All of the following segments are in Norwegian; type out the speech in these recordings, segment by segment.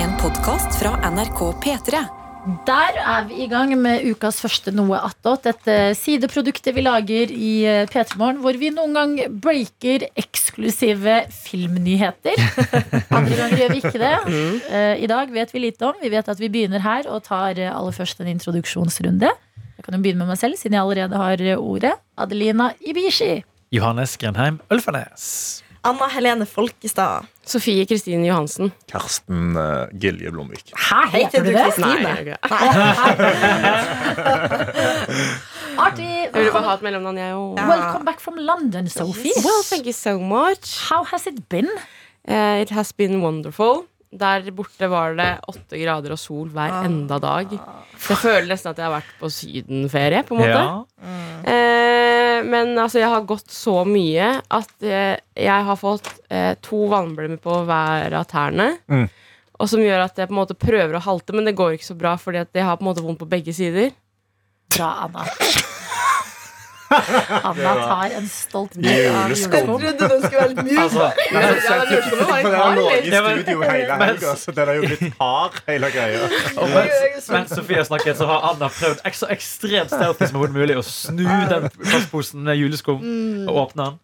En podkast fra NRK P3. Der er vi i gang med ukas første Noe attåt. Dette sideproduktet vi lager i eh, P3 Morgen, hvor vi noen gang breaker eksklusive filmnyheter. Andre ganger gjør vi ikke det. Eh, I dag vet vi lite om. Vi vet at vi begynner her og tar eh, aller først en introduksjonsrunde. Jeg kan jo begynne med meg selv, siden jeg allerede har eh, ordet. Adelina Ibishi. Johannes Grenheim Ølfarnes. Anna Helene Folkestad. Sofie Kristine Johansen. Karsten uh, Gilje Blomvik. Hæ, Heter du det? Kristine? Nei. Artig. Jeg vil bare ha et mellomnavn, jeg òg. Ja. Welcome back from London, Sophie. Well, thank you so much. How has it been? Uh, it has been wonderful. Der borte var det åtte grader og sol hver enda dag. Så jeg føler nesten at jeg har vært på sydenferie, på en måte. Ja. Eh, men altså, jeg har gått så mye at eh, jeg har fått eh, to vannblemmer på hver av tærne. Mm. Og som gjør at jeg på en måte prøver å halte, men det går ikke så bra, fordi at jeg har på en måte vondt på begge sider. Bra, Anna. Anna tar en stolt bit av Juleskum. Jeg Trodde den skulle være litt mjuk. Altså, Ja, den har ligget i studio hele helga, så den er jo blitt hard, hele greia. og mens, mens Sofie snakket, så har Anna prøvd så ekstremt stealthy som mulig å snu den plastposen med juleskum og åpne den.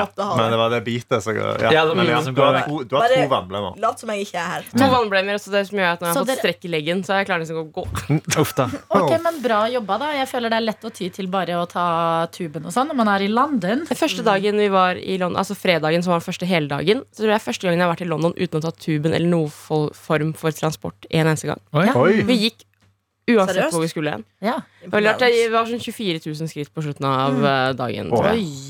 Måtte ha Men det. var det bitet som ja. Ja, Men ja, du, har to, du har to vannblemmer. Lat som jeg ikke er her. To vannblemmer, så det som gjør at når jeg har fått dere- strekk i leggen, så er jeg klar liksom å gå. Uff da. Ok, men Bra jobba, da. Jeg føler det er lett å ty til bare å ta tuben og sånn når man er i London. Første dagen vi var i London, altså fredagen som var den første heldagen, så tror jeg første gangen jeg har vært i London uten å ta tuben eller noen form for transport en eneste gang. Oi. Ja. Oi! Vi gikk uansett Seriøst? hvor vi skulle hen. Ja. Det var Det var sånn 24 000 skritt på slutten av eh, dagen. Oi.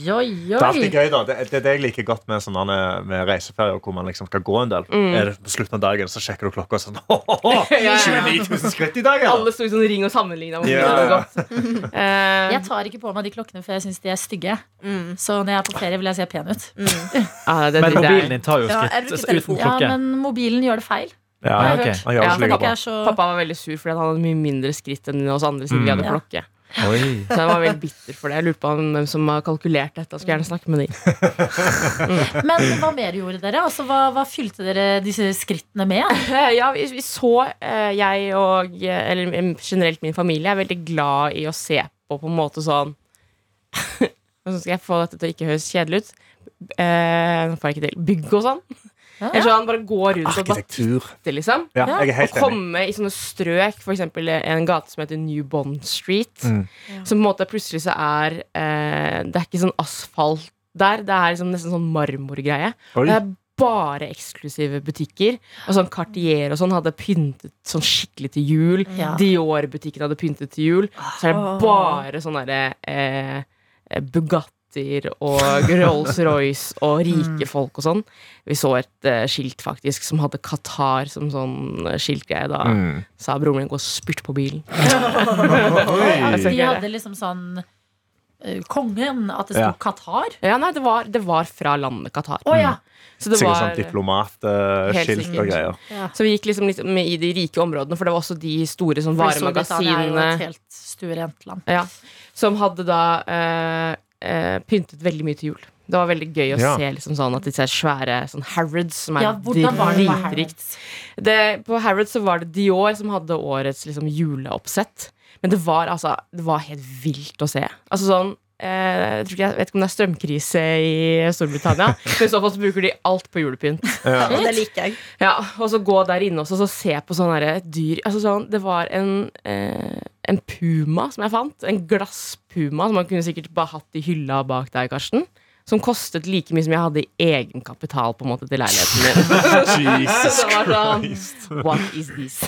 ja. Oi, Oi, oi, Det er alltid gøy, da. Det, det er det jeg liker godt med, sånne, med reiseferier hvor man liksom skal gå en del. Mm. Er det på slutten av dagen, så sjekker du klokka og sånn «Åhåhå, 29 000 skritt i dag, eller? Alle sto i sånn ring og sammenligna Ja, ja. Eh, Jeg tar ikke på meg de klokkene, for jeg syns de er stygge. Mm. Så når jeg er på ferie, vil jeg se pen ut. ja, det, Men det- mobilen din tar jo Ja, jeg skritt uten telefon. Ja, klokke. men mobilen gjør det feil. Ja, Ja, okay. ok. Han Ja, pappa, så så Pappa var veldig sur fordi han hadde mye mindre skritt enn oss andre siden vi Mm. hadde Ja. klokke. Oi. Så jeg var veldig bitter for det. Jeg lurte på hvem som har kalkulert dette. Jeg skulle gjerne snakke med de. Men hva mer gjorde dere? Altså, hva, hva fylte dere disse skrittene med? Ja, vi, vi så eh, Jeg og eh, Eller generelt min familie er veldig glad i å se på på en måte sånn Hvordan skal jeg få dette til å ikke høres kjedelig ut? Eh, Nå får jeg ikke til. Bygg og sånn. Eller sånn bare gå rundt og bare titte, liksom. Ja, jeg er Og helt enig. komme i sånne strøk, f.eks. en gate som heter New Bond Street. Mm. Som på en måte plutselig så er eh, Det er ikke sånn asfalt der. Det er liksom nesten sånn marmorgreie. Det er bare eksklusive butikker. Og sånn Cartier og sånn hadde pyntet sånn skikkelig til jul. Ja. Dior-butikken hadde pyntet til jul. Så er det bare sånn derre eh, Bugattier og Rolls-Royce og rike folk og sånn. Vi så et uh, skilt faktisk som hadde Qatar som sånn eh, skiltgreie. Da Mm. sa broren min gå og spytt på bilen. De hadde liksom sånn eh, Kongen, at det sto Ja. Qatar? Ja, nei, det var, det var fra landet Qatar. Oh, ja. Så det Sikkert var sånn diplomatskilt uh, og greier. ja. Så vi gikk liksom litt med i de rike områdene, for det var også de store sånn varemagasinene som hadde da eh, eh, pyntet veldig mye til jul. Det var veldig gøy å Ja. se liksom sånn at disse svære sånn Harrods, som er Ja, dritrikt Harrods? På Harrods så var det Dior som hadde årets liksom, juleoppsett. Men det var altså Det var helt vilt å se. Altså sånn eh, jeg, ikke, jeg vet ikke om det er strømkrise i Storbritannia, men i så fall så bruker de alt på julepynt. Ja. Det liker jeg. Ja, Og så gå der inne også, så se på sånne dyr altså sånn, Det var en, eh, en puma som jeg fant. En glasspuma som man kunne sikkert bare hatt i hylla bak deg, Karsten. Som kostet like mye som jeg hadde i egenkapital på en måte til leiligheten min. Jesus Så det var sånn, Christ. What is this?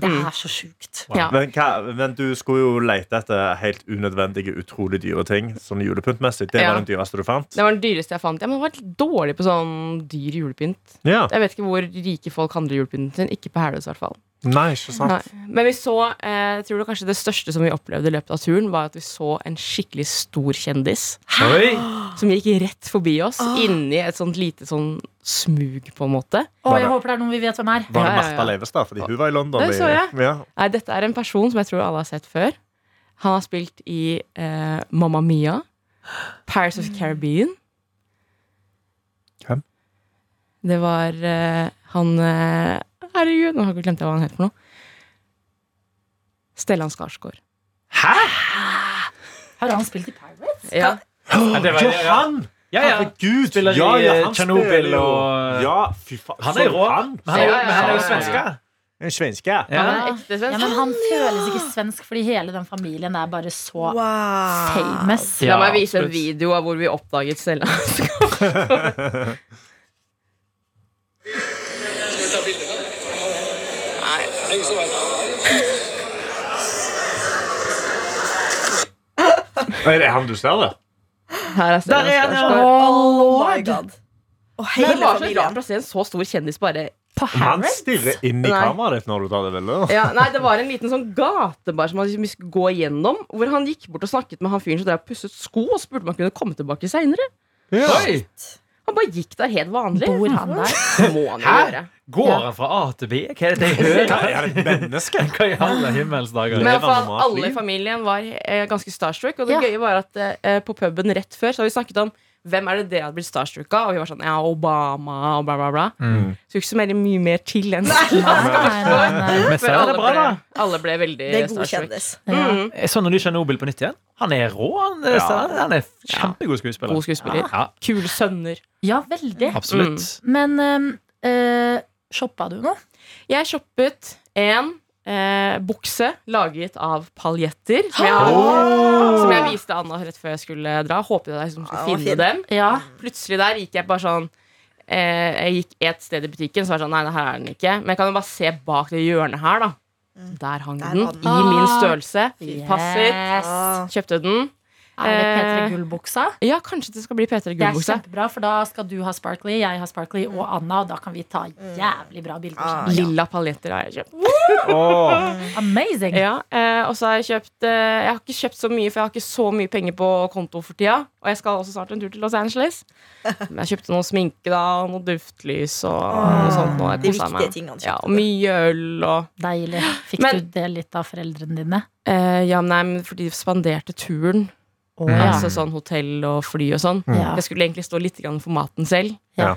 Det er så sjukt. Ja. Men, men du skulle jo lete etter helt unødvendige, utrolig dyre ting. Sånn julepyntmessig. Det Ja. var den dyreste du fant? Det var den dyreste jeg fant. Ja, men jeg var litt dårlig på sånn dyr julepynt. Ja. Jeg vet ikke hvor rike folk handler julepynten sin. Ikke på Herløs, i hvert fall. Nei, ikke sant? Nei. Men vi så, eh, tror du kanskje det største som vi opplevde i løpet av turen, var at vi så en skikkelig stor kjendis Oi. som gikk rett forbi oss, inni et sånt lite sånn smug, på en måte. Oh, jeg håper det er noen vi vet hvem er. Var det. Martha Leivestad? Fordi hun var i London. Det så jeg. Ja. Nei, dette er en person som jeg tror alle har sett før. Han har spilt i eh, Mamma Mia, Paris of the Caribbean. Hvem? Det var eh, han eh, herregud, nå har jeg glemt hva han het for noe. Stellan Skarsgård. Hæ?! Har han spilt i Pirates? Ja. Ja, det var- Jo, ja, ja. han! Ja, ja. Herregud! Spiller i, ja, ja, han eh, Chernobyl og- Ja, fy faen. Han er rå. han- Men han er Ja, ja, men han er jo svenske. En svenske. Ja. Han ekte Ja, men han føles ikke svensk, fordi hele den familien er bare så Wow. famous. Ja, La meg vise en video av hvor vi oppdaget Stellan Skarsgård. Er det han du ser det? Her er Der er han, ja. Oh my god. Og hele det var så familien. rart å se en så stor kjendis bare På Han Harrods? stirrer inn i kameraet ditt når du tar det bildet. ja, Nei, det var en liten sånn gatebar som han liksom skulle gå gjennom, Hvor han gikk bort og snakket med han fyren som drev og pusset sko, og spurte om han kunne komme tilbake seinere. Oi! Han bare gikk der helt vanlig. Bor han der? Må han jo Hæ? gjøre. Går han fra A til B? Hva er det jeg hører? Er det et menneske? Hva i alle himmels dager? Men fall, alle i familien var eh, ganske starstruck. Og det Ja. gøye var at eh, på puben rett før Så har vi snakket om hvem er det dere hadde blitt starstruck av. Og vi var sånn ja, Obama og bla, bla, bla. Mm. Skulle ikke så mye mer til enn Nei, nei, nei, nei. Men alle det bra, ble, alle ble veldig Det er god starstruck. kjendis. Mm. Jeg så når du Chernobyl på nytt igjen. Han er rå. Han er, han er kjempegod skuespiller. God skuespiller. Ja, Kule sønner. Ja, veldig. absolutt. Men um, eh, shoppa du noe? Jeg shoppet en eh, bukse laget av paljetter. Som jeg, som jeg viste Anna rett før jeg skulle dra. Håpet jeg liksom skulle finne dem. Ja. Plutselig der gikk jeg bare sånn eh, Jeg gikk et sted i butikken, så var det sånn Nei, det her er den ikke. Men jeg kan jo bare se bak det hjørnet her, da. Der hang Der den. den. I min størrelse. Yes. Ah. Kjøpte den. Er det P3 Eh, Gull-buksa? Ja, kanskje det skal bli P3 Det er kjempebra, for da skal du ha Sparkly, jeg har Sparkly og Anna, og da kan vi ta jævlig bra bilder. Ah, ja. Lilla paljetter har jeg kjøpt. Oh. Amazing! Ja, eh, og så har jeg kjøpt eh, Jeg har ikke kjøpt så mye, for jeg har ikke så mye penger på konto for tida. Og jeg skal også snart en tur til Los Angeles. Men jeg kjøpte noe sminke, da, og noe duftlys og noe sånt. Og jeg De meg. tingene Ja, og mye øl og Deilig. Fikk Men- du det litt av foreldrene dine? eh, Ja, nei, men fordi de spanderte turen. Å, ja. Altså sånn hotell og fly og sånn. Ja. Jeg skulle egentlig stå litt for maten selv. Ja.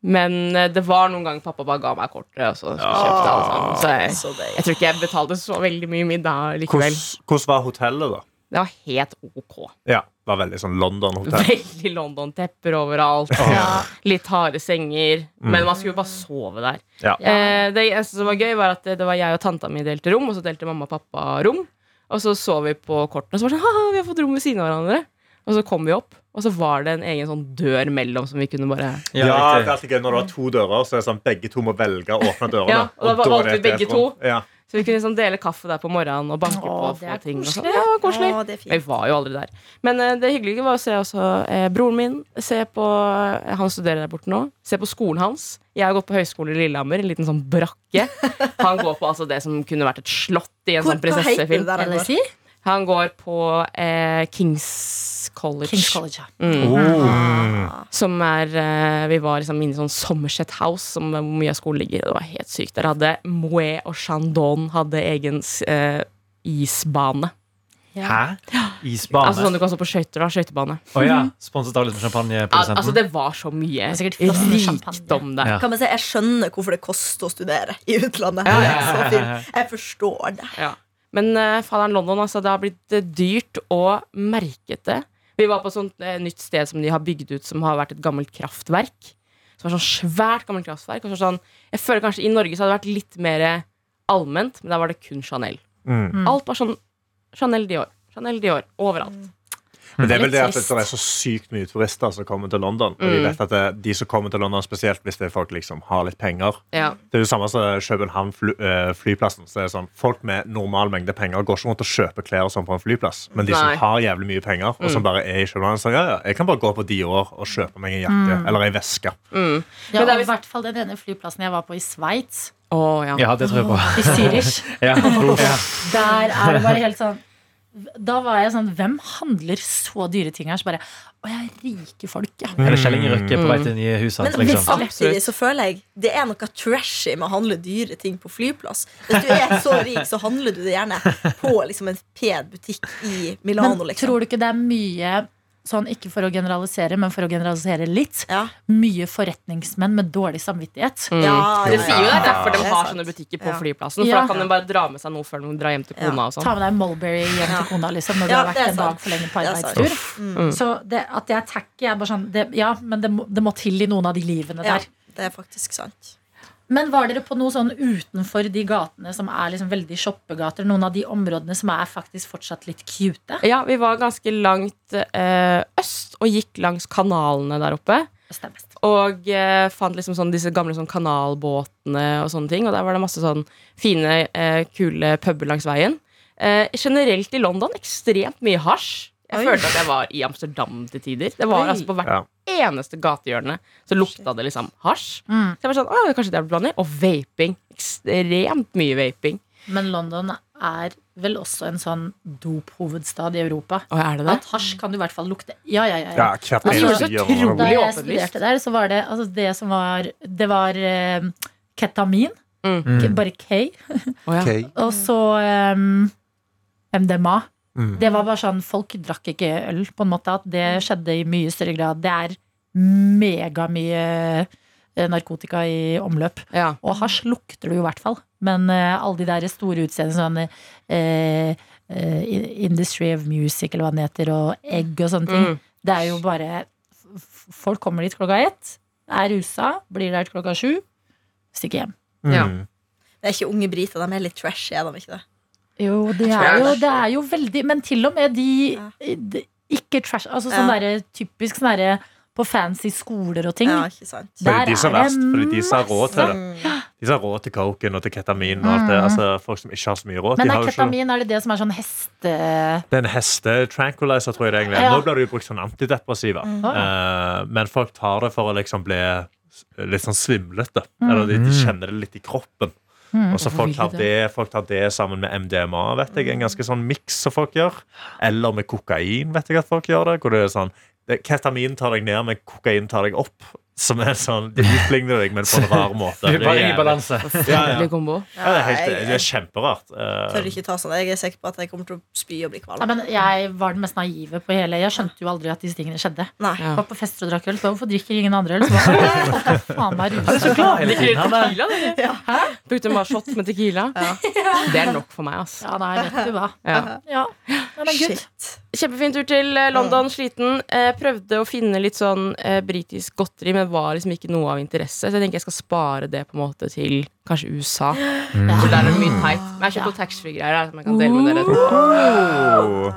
Men eh, det var noen ganger pappa bare ga meg kortet, og så kjøpte alt sammen. Så jeg, Så jeg tror ikke jeg betalte så veldig mye middag likevel. Hvordan, var hotellet, da? Det var helt ok. Ja, det var veldig sånn London-hotell. Veldig London-tepper overalt. Ja. Litt harde senger. Men man skulle jo bare sove der. Ja. Eh, det eneste som var gøy, var at det var jeg og tanta mi delte rom, og så delte mamma og pappa rom. Og så så vi på kortene, og så var det sånn Haha, vi har fått rom ved siden av hverandre. Og så kom vi opp, og så var det en egen sånn dør mellom som vi kunne bare Ja, Ja, det er alltid gøy når du har to dører, så er det sånn begge to må velge å åpne dørene. Ja, og da var- valgte vi begge to. Ja. Så vi kunne liksom dele kaffe der på morgenen og banke på Å, og ting. Og sånn. ja, koselig. Åh, det Men vi var jo aldri der. Men eh, det hyggelige var å se også eh, broren min. Se på, eh, Han studerer der borte nå. Se på skolen hans. Jeg har gått på høyskolen i Lillehammer, en liten sånn brakke. Han går på altså det som kunne vært et slott i en Hvor- sånn hva heter det der han går? På eh, Kings College. Kings College, ja. Mm. Oh. Som er eh, Vi var liksom inne i sånn Somerset House, som hvor mye av skolen ligger. Det var helt sykt. Der hadde Moët og Chandon hadde egen eh, isbane. Hæ? Isbane? Altså sånn du kan stå på skøyter. Skøytebane. Oh, ja. Sponset av liksom champagneprodusenten? Al altså Det var så mye rikdom der. Ja. Kan man si, Jeg skjønner hvorfor det koster å studere i utlandet. Ja, ja, ja, ja, ja. Jeg forstår det. Ja. Men uh, faderen London, altså, det har blitt eh, dyrt og merkete. Vi var på et sånt eh, nytt sted som de har bygd ut, som har vært et gammelt kraftverk. Som var sånn svært gammelt kraftverk. Og så sånn, jeg føler kanskje I Norge så hadde det vært litt mer allment, men der var det kun Chanel. Mm. Alt var sånn Chanel Dior. Chanel Dior overalt. Men det er vel det at det er så sykt mye turister som kommer til London. Og de Mm. vet at det, de som kommer til London, spesielt hvis det er folk liksom har litt penger Ja. Det er jo samme som København fly, eh, flyplassen. Så det er sånn, Folk med normal mengde penger går ikke rundt og kjøper klær og sånn på en flyplass. Men de Nei. som har jævlig mye penger, og som bare er i København, sier ja, ja, jeg kan bare gå på Dior og kjøpe meg en jakke eller ei veske. Mm. Ja, det er og I hvert fall den ene flyplassen jeg var på i Sveits, Å, ja. Ja, det tror jeg på. i Zürich. Ja. Ja. Der er det bare helt sånn Da var jeg sånn Hvem handler så dyre ting her? Så bare Å, jeg er rike folk, ja. Eller Kjell Inge Røkke på vei til nye hus. Men. Liksom. samtidig så føler jeg det er noe trashy med å handle dyre ting på flyplass. Hvis du er så rik, så handler du det gjerne på liksom, en pen butikk i Milano. Men Liksom. tror du ikke det er mye sånn ikke for å generalisere, men for å generalisere litt, Ja. mye forretningsmenn med dårlig samvittighet. Mm. Ja, det sier jo det er derfor de har sånne butikker på Ja. flyplassen. For da kan de bare dra med seg noe før de drar hjem til kona. og sånn Ta med deg Mulberry hjem til kona liksom, når du Ja, har det vært en dag for lenge på Det arbeidstur. Mm. Så det, at det er tacky, er bare sånn det, Ja, men det må, det må til i noen av de livene Ja, der. det er faktisk sant. Men var dere på noe sånn utenfor de gatene som er liksom veldig shoppegater? Noen av de områdene som er faktisk fortsatt litt cute? Ja, vi var ganske langt eh, øst og gikk langs kanalene der oppe. Stemmer. Og eh, fant liksom sånn disse gamle sånn kanalbåtene og sånne ting. Og der var det masse sånn fine, eh, kule puber langs veien. Eh, generelt i London ekstremt mye hasj. Jeg Oi. følte at jeg var i Amsterdam til tider. Det var Oi. altså På hvert Ja. eneste gatehjørne så lukta det liksom hasj. Mm. Så jeg var sånn, «Å, kanskje det er blanding Og vaping. Ekstremt mye vaping. Men London er vel også en sånn dophovedstad i Europa. Og er det det? At hasj kan du i hvert fall lukte. Ja, ja, ja. Ja, ja. Altså, så Da jeg studerte der, så var det altså det som var Det var uh, ketamin. Mm. Bare K. Oh, ja. K. Og så um, MDMA. Mm. Det var bare sånn, Folk drakk ikke øl, på en måte. At det skjedde i mye større grad. Det er megamye eh, narkotika i omløp. Ja. Og hasj lukter du jo i hvert fall. Men uh, alle de der store utseendene sånn uh, uh, Industry of Music, eller hva den heter, og egg og sånne ting, Mm. det er jo bare Folk kommer dit klokka ett, er rusa, blir der til klokka sju, stikker hjem. Ja. Mm. Det er ikke unge briter, de er litt trashy, er de ikke det? Jo, det er jo, det er jo veldig Men til og med de, de ikke trash Altså sånn Ja. derre typisk sånn derre på fancy skoler og ting. Ja, ikke sant? Fordi de som er Der er verst, det fordi de som har råd til det. Mm. De som har råd til coken og til ketamin og alt det. Mm. Altså, folk som ikke har så mye råd. Men de er har jo ikke ketamin er det det som er sånn heste... Det er en heste-tranquilizer, tror jeg det egentlig er. Ja. Nå blir det jo brukt som antidepressiva. Mm. Uh, men folk tar det for å liksom bli litt sånn svimlete. Mm. Eller de, de kjenner det litt i kroppen. Mm. Og så folk tar det, folk tar det sammen med MDMA, vet jeg. En ganske sånn miks som folk gjør. Eller med kokain, vet jeg at folk gjør det. Hvor det er sånn Ketamin tar deg ned, men kokain tar deg opp. Som er sånn, De utligner deg, men på en rar måte. Det er bare i balanse. Ja, ja. Ja, det, er helt, det er kjemperart. Tør ikke ta sånn. Jeg er sikker på at jeg kommer til å spy og bli Ja, men jeg var den mest naive på hele Jeg skjønte jo aldri at disse tingene skjedde. Nei. Ja. Var på fester og drakk øl. Så hvorfor drikker ingen andre øl? Så bare, «Å, folk er faen meg er så rusa. glad hele tiden. Brukte bare shot med tequila. Det er nok for meg, altså. Ja, nei, vet du hva. Ja. Ja, ja men. Shit. Kjempefin tur til eh, London, sliten. Eh, prøvde å finne litt sånn eh, britisk godteri, men var liksom ikke noe av interesse. Så jeg tenker jeg skal spare det på en måte til kanskje USA. For der er det mye teit. Men jeg har kjøpt noe taxfree-greier her som jeg kan dele med dere. oh,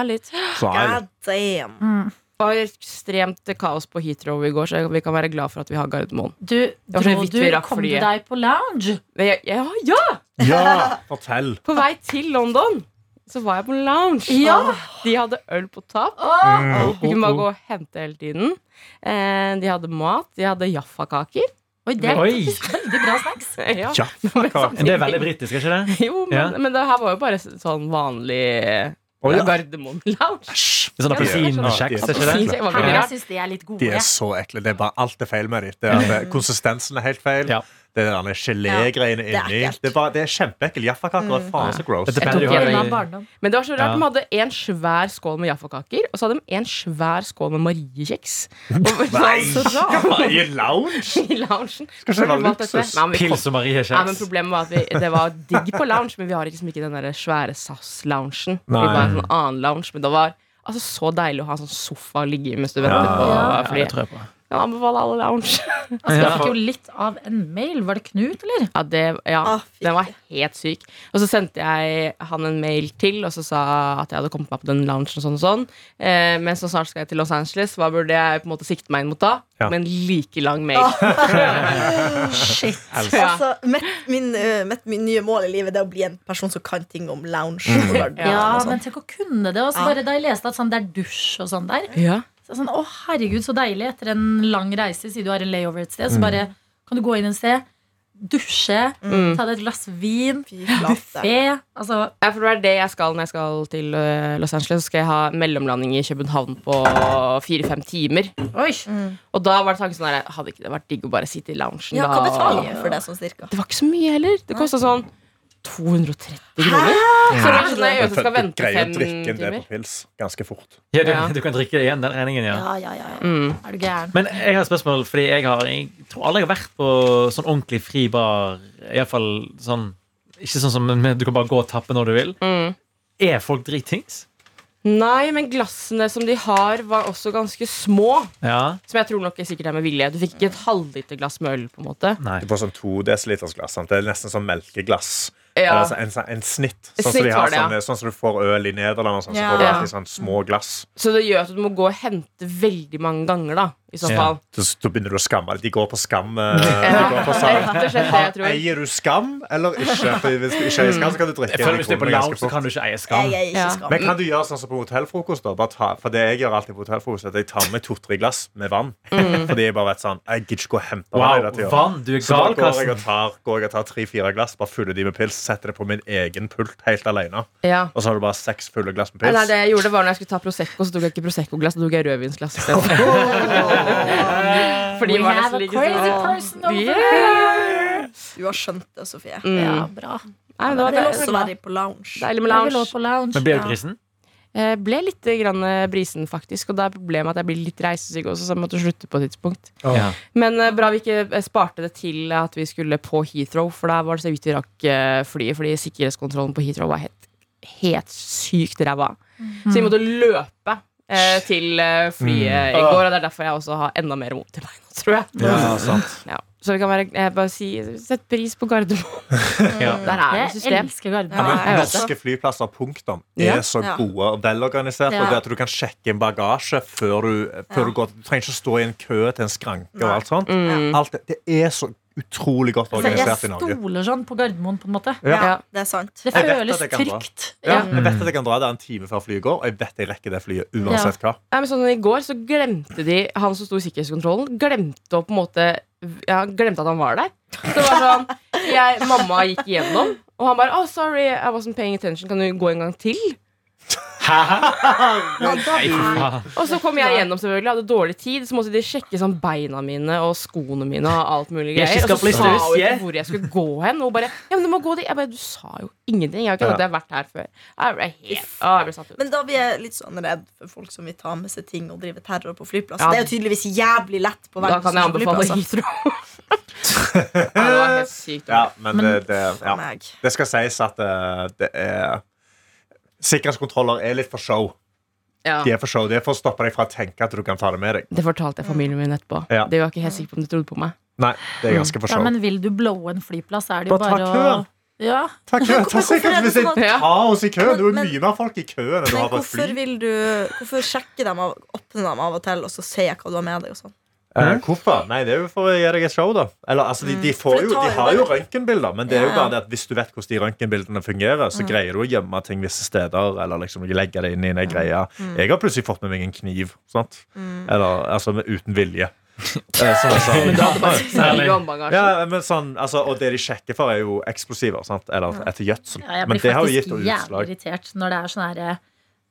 er litt så. God damn. Mm. Det var ekstremt kaos på Heathrow i går, så vi kan være glad for at vi har Gardermoen. Du, dro du, kom du deg på lounge? Jeg- Ja, ja! Ja, fortell. På vei til London så var jeg på lounge. Ja. De hadde øl på tapp. Mm. Vi kunne bare gå og hente hele tiden. Eh, De hadde mat. De hadde jaffakaker. Oi, det er Oi. faktisk veldig bra snacks. Ja. Jaffakake. det er veldig britisk, er ikke det? Jo, men, Ja. men det her var jo bare sånn vanlig Å, ja. Gardermoen lounge. Det er sånn appelsinkjeks, er ikke det? Jeg syns de er litt gode. De er så ekle. Det er bare alt er feil med dem. Konsistensen er helt feil. Ja. Det der gelégreiene det er inni. Det er, er, det er kjempeekkelt. Jaffakaker er faen så gross. Men det var så rart. Ja. De hadde en svær skål med jaffakaker, og så hadde de en svær skål med mariekjeks. Nei! I lounge? I loungen. Skal ikke være Så valgte dette. luksus. Pils og Marie-kjeks? Problemet var at vi, det var digg på lounge, men vi har liksom ikke den der svære SAS-loungen. Vi var en sånn annen lounge, men det var altså, så deilig å ha en sånn sofa å ligge i mens du venter Ja. på Ja. Ja, det flyet. Tror anbefale alle lounge. Altså, jeg fikk jo litt av en mail. Var det Knut, eller? Ja, det, ja Ah, den var helt syk. Og så sendte jeg han en mail til og så sa at jeg hadde kommet meg på den loungen. og sånn og sånn eh, Men så snart skal jeg til Los Angeles. Hva burde jeg på en måte sikte meg inn mot da? Ja. Med en like lang mail. Shit. Ja. Altså, mitt, min, mitt, min nye mål i livet Det er å bli en person som kan ting om lounge. Mm. Ja, sånn. men tenk å kunne det. Også, Ja. bare da jeg leste at sånn, det er dusj og sånn der. Ja. Så sånn, å herregud, så deilig etter en lang reise, siden du har en layover et sted. Så Mm. bare kan du gå inn et sted, dusje, Mm. ta deg et glass vin, buffé. Altså, Ja, for det er det jeg skal når jeg skal til eh, Los Angeles. Så skal jeg ha mellomlanding i København på fire-fem timer. oi. Mm. Og da var det tanken sånn her Hadde ikke det vært digg å bare sitte i loungen Ja, da? hva betaler man for det, sånn cirka? Det var ikke så mye heller. Det kosta sånn 230 kroner. Så det er sånn jeg vet skal greier å drikke en det på pils ganske fort. Ja, du, du kan drikke igjen den regningen, ja. Ja, ja, ja, ja. Mm. Er du gæren? Men jeg har et spørsmål, fordi jeg har Jeg tror aldri jeg har vært på sånn ordentlig fri bar. Iallfall sånn Ikke sånn som du kan bare gå og tappe når du vil. Mm. Er folk dritings? Nei, men glassene som de har, var også ganske små. Ja. Som jeg tror nok er sikkert er med vilje. Du fikk ikke et halvliterglass med øl. på en måte Nei. Du får sånn to desiliters glass. Sant? Det er nesten som melkeglass. Ja. Altså en, sånn- en snitt. Sånn som, de har, det, ja. sånn, sånn som du får øl i Nederland. Sånn, så får du alltid sånn små glass. Så det gjør at du må gå og hente veldig mange ganger, da. I så Ja. Så, da begynner du å skamme deg. De går på skam. eh. Eier du skam eller ikke? For hvis du ikke eier skam, så kan du drikke Jeg føler Hvis du er på lounge, så kan du ikke eie skam. Jeg ikke Ja. Men kan du gjøre sånn som på hotellfrokost? da? Bare ta, for det jeg gjør alltid på hotellfrokost, er at jeg tar med to-tre glass med vann. Fordi jeg bare vet sånn Jeg gidder ikke gå og hente. Wow, hele vann! Du er Så da går jeg og tar, går jeg og tar tre-fire glass, bare fyller de med pils, setter det på min egen pult helt alene. Ja. Og så har du bare seks fulle glass med Nei, pils. det jeg gjorde var når jeg skulle ta Prosecco, så tok jeg ikke Prosecco-glass, så tok jeg rødvinsglass isteden. Fordi We have a like crazy sånn- person over Yeah. Du har skjønt det, Sofie. Mm. Ja, bra. Nei, det var Jeg det. også være på lounge. Deilig med lounge. på lounge. Men ble du Ja. kristen? Eh, ble litt grann eh, brisen, faktisk. Og da er problemet at jeg blir litt reisesyk også, så jeg måtte slutte på et tidspunkt. Ja. Men eh, bra vi ikke sparte det til at vi skulle på Heathrow, for da var det så vidt vi rakk flyet, fordi sikkerhetskontrollen på Heathrow var helt, helt sykt ræva. Så vi måtte løpe eh, til eh, flyet i går, og det er derfor jeg også har enda mer vondt i beina, tror jeg. Ja, sant. Ja. Så det kan være bare si Sett pris på Gardermoen. Ja. Der er det Jeg system. elsker Gardermoen. Ja, jeg vet det. Norske flyplasser punktum Ja. er så Ja. gode og velorganiserte. Ja. Og det at du kan sjekke inn bagasje før du, før Ja. du går Du trenger ikke stå i en kø til en skranke. og alt sånt Mm. alt det, det er så utrolig godt organisert i Norge. Jeg stoler sånn på Gardermoen, på en måte. Ja. Ja, det er sant. Det føles jeg trygt. Ja, Mm. jeg vet at jeg kan dra der en time før flyet går, og jeg vet jeg rekker det flyet uansett hva. Ja, men sånn I går så glemte de Han som sto i sikkerhetskontrollen, glemte å på en måte ja, Glemte at han var der. Så det var sånn jeg, Mamma gikk igjennom, og han bare oh, 'Sorry, I wasn't paying attention. Kan du gå en gang til?' Og så kom jeg gjennom, selvfølgelig. Hadde dårlig tid. Så måtte de sjekke sånn beina mine og skoene mine og alt mulig greier. Og så sa hun yeah. ikke hvor jeg skulle gå hen. Og hun bare Ja, men du må gå dit. Jeg bare Du sa jo ingenting. Jeg har ikke Ja. at jeg har vært her før. Jeg ble helt Å, jeg ble satt ut. Men da blir jeg litt sånn redd for folk som vil ta med seg ting og drive terror på flyplass. Ja. Det er jo tydeligvis jævlig lett på Da kan jeg anbefale. Heathrow. ja, det var helt sykt. Ja, men Men- det, det, ja. det skal sies at det, det er Sikkerhetskontroller er litt for show. Ja. De er for show, det er for å stoppe deg fra å tenke at du kan ta det med deg. Det fortalte jeg familien min etterpå. Ja. Det var ikke helt sikker på om du trodde på meg. Nei, det er ganske for Ja, show. men vil du blowe en flyplass, er det jo Bare bare å ja. Ta kø, ta er sikkerhetsvisitt! sånn at- Ja. Ta oss i køen! Det er jo mye mer folk i køen enn du har på et hvorfor fly. vil du Hvorfor sjekke dem av, åpne dem av og til, og så se hva du har med deg? og sånn Eh, hvorfor? Nei, Det er jo for å gi deg et show, da. Eller, altså, de, de, får jo, de har jo røntgenbilder, men det er jo bare det at hvis du vet hvordan de røntgenbildene fungerer, så greier du å gjemme ting visse steder, eller liksom legge det inn i en greie. Jeg har plutselig fått med meg en kniv. Sant? Eller altså uten vilje. Eh, Men ja, men sånn, altså, og det de sjekker for, er jo eksplosiver. Sant? Eller etter gjødsel. Ja, Men det har jo gitt utslag. Jeg blir faktisk jævlig irritert når det er sånn herre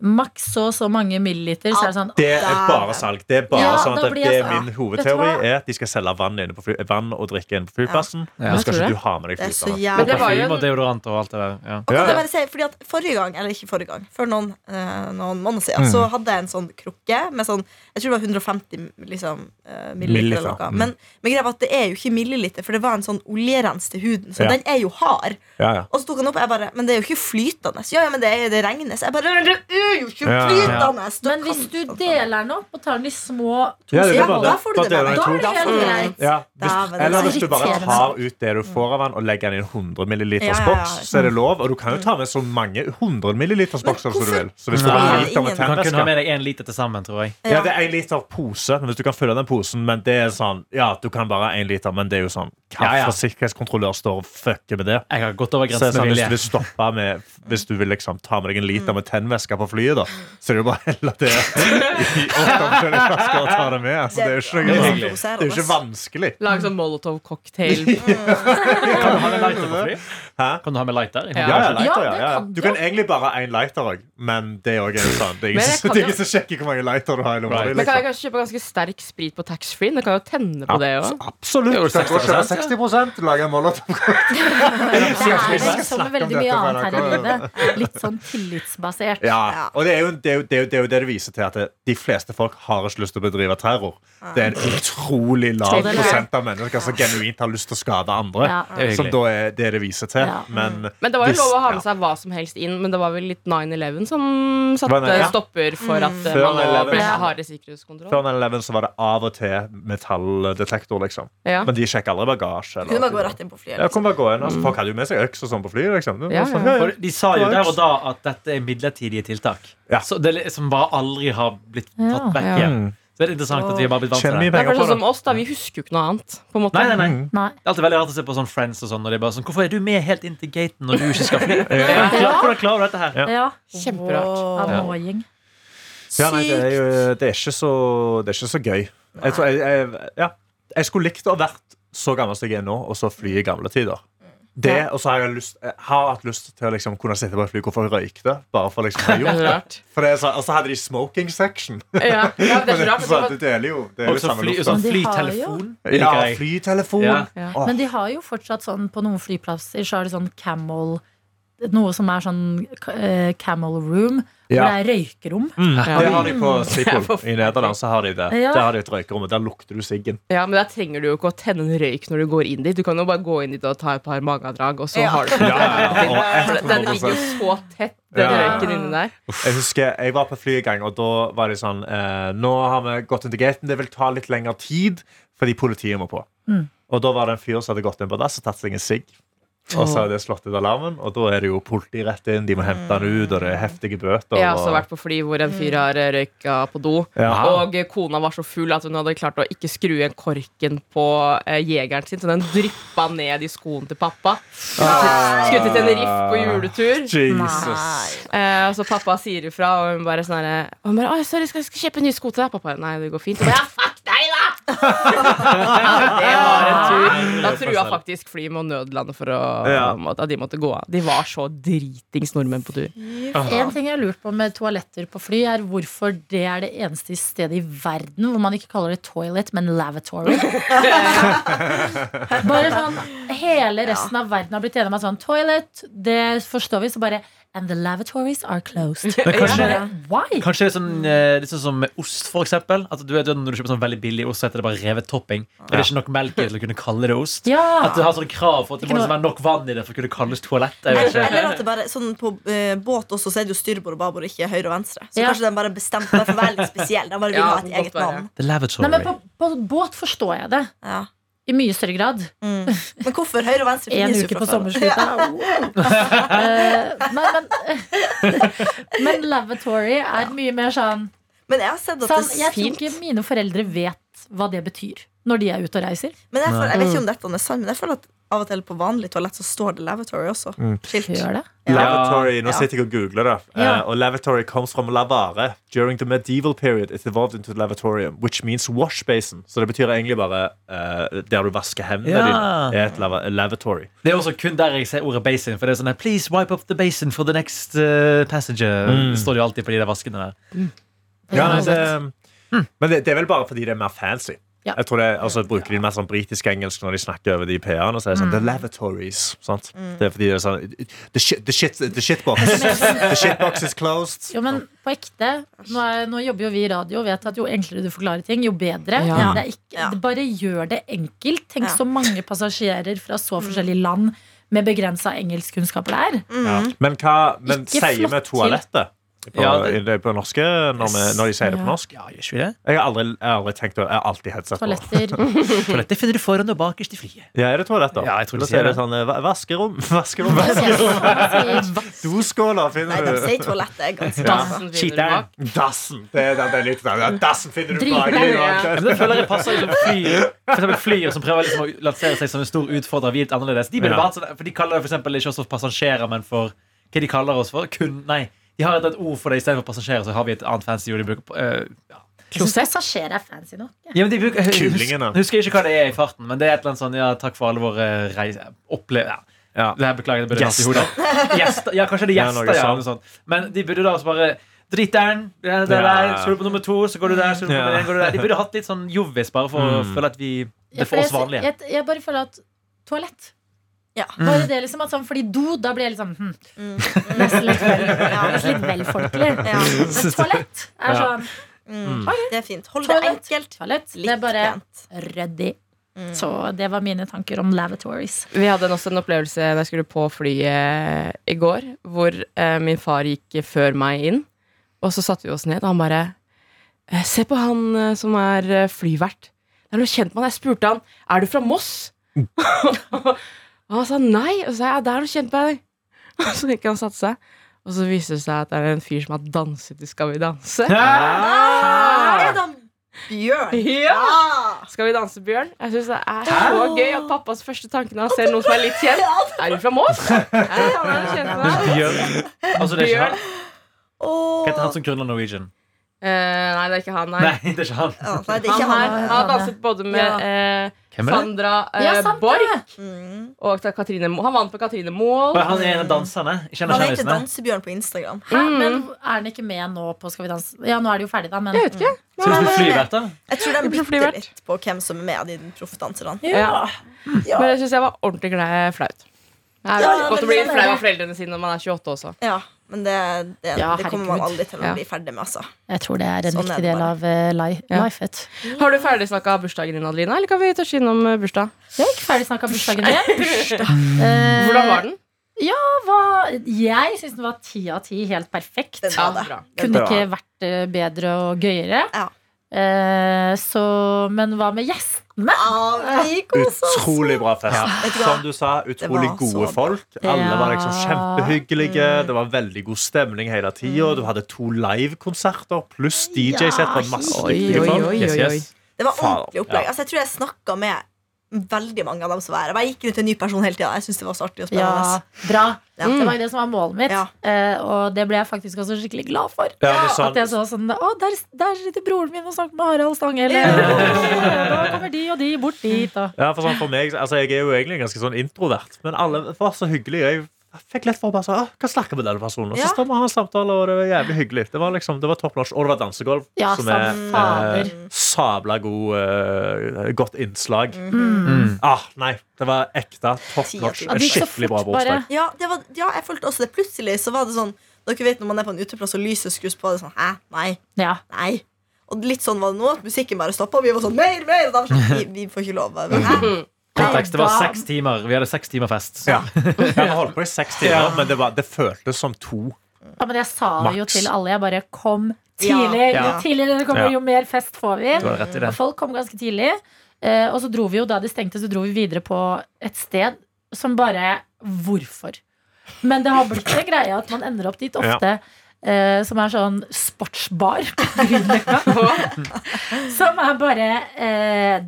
Maks så og så mange milliliter, så er det sånn Det er bare salg. Det er bare Ja, sånn at det er Min hovedteori er at de skal selge vann, inne på fly, vann og drikke inne på flyplassen. Ja. Men skal ikke du ha med deg Det er så flyplassen. det jo Parfyme og deodorant og alt det der. Ja. Og kan Ja, bare si, fordi at Forrige gang, eller ikke forrige gang, for noen, eh, noen måneder Mm. siden, så hadde jeg en sånn krukke med sånn Jeg tror det var 150 liksom, eh, milliliter. Milliliter, Eller noe. mm. Men, men greia var at det er jo ikke milliliter, for det var en sånn oljerens til huden. Så Ja. den er jo hard. Ja, ja. Og så tok han opp, og jeg bare Men det er jo ikke flytende. Ja, ja, men det, er, det regnes. Jeg bare Det er jo ikke Ja, ja. flytende! Men hvis du deler den opp og tar den i små to Ja, det Ja, da får du det med. Da er det helt greit. Ja, hvis, er eller hvis du bare tar ut det du får av den, og legger den i en 100 milliliters Ja, ja, ja. boks, så er det lov. Og du kan jo ta med så mange 100 milliliters bokser som du vil. Så hvis du Nei. har en liter med Du kan kun ha med deg én liter til sammen, tror jeg. ja, det er en liter pose, men hvis du kan fylle den posen, men det er sånn Ja, du kan bare ha en liter, men det er jo sånn Ja, ja. Sikkerhetskontrollør står og fucker med det? Jeg har gått over er grensen sånn, med hvis du vil stoppe med Hvis du vil liksom ta med deg en liter med tennvæske på flyet, flyet, da. Så det er jo bare å helle det i åtte forskjellige flasker og ta det med. Altså, det er jo ikke, noe, det er jo ikke vanskelig. Lag sånn Molotov-cocktail. Kan du ha med lighter på fly? Hæ? Kan du ha med lighter? Ja. Ja, lighter, Ja, ja, Du kan egentlig bare ha én lighter òg, men det er òg en sånn Det er Men ingen som- som sjekker hvor mange lighter du har i lomma. Right. Men kan jeg Liksom. kanskje kjøpe ganske sterk sprit på taxfree? Det kan jo tenne på det Ja, òg. absolutt. Jo, Du kan gå og kjøpe 60%, 60 lage en molotov. Det er som med veldig mye annet her i livet. Litt sånn tillitsbasert. Ja, Ja. og det er, jo, det, er jo, det, er jo, det er jo det det viser til at det, de fleste folk har ikke lyst til å bedrive terror. Det er en utrolig lav prosent av mennesker som genuint har lyst til å skade andre. Ja. Som da er det det viser til. Ja. Men Men det var jo Hvis- lov å ha med ja. seg hva som helst inn, men det var vel litt 9-11 som satte ja. stopper for at eh, Før man nå 9/11. ble hardere sikkerhetskontroll. før 9-11 så var det av og til metalldetektor, liksom. Ja. Men de sjekker aldri bagasje. eller- Kunne bare gå rett inn på flyet. Ja, Liksom. kunne bare gå inn, altså, Folk hadde jo med seg øks og sånn på flyet. Liksom. Ja, sånn, ja. ja, ja. Og de sa jo der og da at dette er midlertidige tiltak. Ja. Så det som bare aldri har blitt tatt vekk Ja. igjen. Så det er interessant at vi har bare blitt vant til det. Det er for sånn som oss, da. Vi husker jo ikke noe annet. På en måte. Nei, nei, nei. Mm. Nei. Det er alltid veldig rart å se på sånn Friends og sånn Og de er bare sånn Hvorfor er du med helt inn til gaten når du ikke skal fly? Hvordan klarer- Hvordan klarer du dette her? Ja. Ja. Kjemperart. Annoying. Ja, nei, det, er jo, det, er ikke så, det er ikke så gøy. Jeg, tror, jeg, jeg, ja. jeg skulle likt å ha vært så gammel som jeg er nå, og så fly i gamle tider. Det, Og så har jeg, lyst, jeg har hatt lyst til å liksom kunne sitte på et fly og røyke røykte. Bare for liksom å ha gjort det. For det så, og så hadde de smoking section. Ja, ja, det er så det deler jo det er Og så samme fly, lufta. sånn de har flytelefon. Ja, flytelefon. Ja. Ja. Men de har jo fortsatt sånn på noen flyplasser så er det sånn camel Noe som er sånn uh, camel room, Ja. hvor det er røykerom. Mm, Ja. Det har de på Schiphol i Nederland. Så har de det. Ja. Der har de et røykerom, og der lukter du siggen. Ja, men der trenger du jo ikke å tenne en røyk når du går inn dit. Du kan jo bare gå inn dit og ta et par magedrag, og så Ja. har du Ja, ja, Den ligger jo så tett, den Ja. røyken inni der. Jeg husker, jeg var på flyet en gang, og da var de sånn eh, Nå har vi gått inn til gaten, det vil ta litt lengre tid fordi politiet må på. Mm. Og da var det en fyr som hadde gått inn på dass og tatt seg en sigg. Og så hadde de slått ut alarmen, og da er det jo politi rett inn. De må hente han ut, og det er heftige bøter. Jeg har også vært på fly hvor en fyr har eh, røyka på do. Ja. Og kona var så full at hun hadde klart å ikke skru igjen korken på eh, jegeren sin, så den dryppa ned i skoen til pappa. Skutt ut en riff på juletur. Jesus. Eh, og så pappa sier ifra, og hun bare sånn herre og hun bare, «Oi, sorry, skal jeg kjøpe nye sko til deg? Pappa nei, det går fint. Og jeg, ja, fuck deg, da! Det var en tur. Da trua faktisk flyet med å nødlande for å, Ja. at de måtte gå av. De var så dritings nordmenn på tur. En ting jeg har lurt på med toaletter på fly, er hvorfor det er det eneste stedet i verden hvor man ikke kaller det toilet, men lavatory. bare sånn Hele resten av verden har blitt enig om at sånn toilet, det forstår vi, så bare And the lavatories are closed. Men kanskje, ja. Why? kanskje det er sånn, eh, litt sånn som med ost, for eksempel. At du vet, Når du kjøper sånn veldig billig ost, så heter det bare revet topping. Og det er ikke nok melk til å kunne kalle det ost. Ja. At du har sånne krav for at det må Ikke liksom være nok vann i det for å kunne kalles toalett. Jeg vet Eller, ikke. eller at det bare sånn På uh, båt også så er det jo styrbord og babord, ikke høyre og venstre. Så Ja. kanskje den bare bestemte seg for å være litt spesiell. Den bare vil Ja, ha et eget navn. The lavatory. Nei, men på, på båt forstår jeg det. Ja. I mye større grad. Mm. Men hvorfor høyre og venstre En finnes jo uke på fra før. sommerslutta. Eh, nei, men, men lavatory er mye mer sånn, Men jeg har sett at sånn det Jeg tror ikke mine foreldre vet hva det betyr når de er ute og reiser. Men jeg, føler, jeg vet ikke om dette er sant, men jeg føler at av og til på vanlig toalett så står det lavatory også. Skilt. Gjør det? Ja. Lavatory, nå Ja. sitter jeg og googler det. Ja. Uh, og lavatory comes from lavare. During the medieval period it evolved into lavatorium, which means wash basin. Så det betyr egentlig bare uh, der du vasker hendene Ja. dine. er et lava lavatory. Det er også kun der jeg ser ordet basin. For det er sånn Please wipe up the basin for the next uh, passenger. Mm. Det står jo alltid på de der vaskene der. Ja, nei, det, men det, det er vel bare fordi det er mer fancy. Ja. Jeg tror det, altså, Bruker de mer sånn britisk engelsk når de snakker over de PA-ene? Så er det sånn, The lavatories. Sant? Det er fordi det er sånn The shit, the shit, the shitbox. the shitbox is closed. Jo, men på ekte Nå, er, nå jobber jo vi i radio og vet at jo enklere du forklarer ting, jo bedre. Ja. Det er ikke, det bare gjør det enkelt. Tenk Ja. så mange passasjerer fra så forskjellige land med begrensa engelskkunnskaper det er. Ja. Men hva men sier vi toalettet? På, Ja, det- på norske når, vi, når de sier det på norsk? Ja, gjør ikke vi det? Jeg har aldri, jeg har aldri tenkt å Jeg har alltid headset på. Toaletter. Toaletter finner du foran og bakerst i flyet. Ja, er det toalett, da? Ja, jeg tror de sier det sånn vaskerom, Vaskerom, vaskerom, Doskåler finner du. Nei, de sier toalett er ganske Ja. Dassen finner du bak. Dassen. Det er, det er litt ja, Dassen finner du bak ja. Men det føler jeg passer liksom fly, For eksempel flyer som prøver liksom å lansere seg som en stor utfordrer. Vi er litt annerledes De, Ja. bare, for de kaller det for eksempel ikke oss for passasjerer, men for hva de kaller oss for? Kun, nei, De har et, et ord for det istedenfor passasjerer. Så har vi et annet fancy ord de bruker på. uh, ja. Jeg synes Passasjer er fancy nok. Ja. Ja, men de bruker, jeg hus- Kyllingene. ikke hva det er i farten, men det er et eller annet sånn Ja, takk for alle våre reiser Opple... Ja. Ja. Det her beklager, det burde vært i hodet. Gjester. Ja, kanskje det er gjester. Ja, sånt. noe sånt. Men de burde da også bare Drit der, der, så går du på nummer to, så går du der, så går du nummer går du der. De burde hatt litt sånn jovis, bare for å Mm. føle at vi Det Ja, er for oss jeg- vanlige. Jeg, jeg bare føler at toalett Ja. Bare det liksom at sånn, Fordi do, da blir jeg liksom hm, Mm. Nesten litt vel, ja, nesten litt vel folkelig. Ja. Men toalett er Ja. sånn Mm. Det er fint. Hold det Toalett. enkelt. Toalett, det er bare pent. ryddig. Mm. Så det var mine tanker om lavatories. Vi hadde også en opplevelse da jeg skulle på flyet i går, hvor eh, min far gikk før meg inn. Og så satte vi oss ned, og han bare eh, Se på han eh, som er eh, flyvert. Det er noe kjent med han. Jeg spurte han Er du fra Moss. og han sa nei. Og så sa jeg ja, det er noe kjent med deg. Og så gikk han og satte seg. Og så viste det seg at det er en fyr som har danset i Skal vi danse. Ah, er det han Bjørn? Ja! Ah. Skal vi danse, Bjørn? Jeg syns det er så gøy at pappas første tanke når han ser noen som er litt kjent Er du fra Mås? Bjørn. Altså, det er ikke han. Hva heter han som grunnla Norwegian? Eh, nei, det er ikke han. Nei. Nei, det er ikke han. Ja, nei, det er Han ikke her han. han har danset både med Ja. eh, er det? Sandra uh, Ja, Borch. Mm. og Katrine Moe. Han vant på Katrine Mohl. Han er en av danserne. Han heter kjendisene. Dansebjørn på Instagram. Hæ, Mm. men er han ikke med nå på Skal vi danse? Ja, nå er det jo ferdig, da, men Jeg vet ikke. Så du skulle flyvert, da? Jeg tror de tror bytter litt på hvem som er med av de proffdanserne. Ja. Ja. Men jeg syns jeg var ordentlig glad flaut. Det er Ja, godt å bli er flau av foreldrene sine når man er 28 også. Ja, men det, det, Ja, det kommer man aldri til å Ja. bli ferdig med, altså. jeg tror det er en Sånn viktig del av uh, Ja. lifet. Har du ferdigsnakka bursdagen din, Adelina, eller kan vi touche innom eh, bursdag? Jeg har ikke ferdig snakka bursdagen min. Eh, Hvordan var den? var, jeg syns den var ti av ti. Helt perfekt. Det. Kunne Bra. ikke vært eh, bedre og gøyere. Ja. Eh, så, men hva med gjestene? Ah. Utrolig bra fest. Ja. Som du sa, utrolig gode folk. Alle var liksom kjempehyggelige. Det var veldig god stemning hele tida. Du hadde to livekonserter pluss DJ-sett var masse dyktige folk. Yes, yes. Det var ordentlig opplegg. Altså, jeg tror jeg snakka med veldig mange av dem som var her. Jeg gikk rundt en ny person hele tida. Jeg synes det var så artig og Ja, bra. Ja. Det var jo det som var målet mitt. Ja. uh, og det ble jeg faktisk også skikkelig glad for. Ja, sånn- At jeg så sånn Å, der, der sitter broren min og snakker med Harald Stange. Da kommer de og de bort dit. Og. Ja, for sånn for meg, altså Jeg er jo egentlig ganske sånn introvert, men alle var så hyggelige. Jeg fikk lett for å bare sånn, ah, Kan snakke med denne personen. Og så Ja. står vi og har en samtale, og det var jævlig hyggelig. Det var liksom, det var top notch. Og det var dansegulv, Ja, som som er eh, sabla god, eh, godt innslag. Mm. Ah, nei, det var ekte top notch. Ja, skikkelig bra bursdag. Ja, ja, jeg følte også det. Plutselig så var det sånn Dere vet når man er på en uteplass og lyset skrus på, det er sånn Hæ? Nei. Ja. Nei. Og litt sånn var det nå. at Musikken bare stoppa. Vi var sånn Mer, mer! Og da var sånn, vi, vi får ikke lov. Hæ? Kontekst, det var seks timer. Vi hadde seks timer fest. Ja. Jeg har holdt på i seks timer, men det, var, det føltes som to. Ja, men jeg sa det jo til alle. Jeg bare kom tidlig. Ja. Jo tidligere dere kommer, Ja. jo mer fest får vi. Du har rett i det. Og folk kom ganske tidlig. Eh, og så dro vi jo, da de stengte, så dro vi videre på et sted som bare Hvorfor? Men det har blitt en greie at man ender opp dit ofte. Eh, som er sånn sportsbar på Grünerløkka. som er bare eh,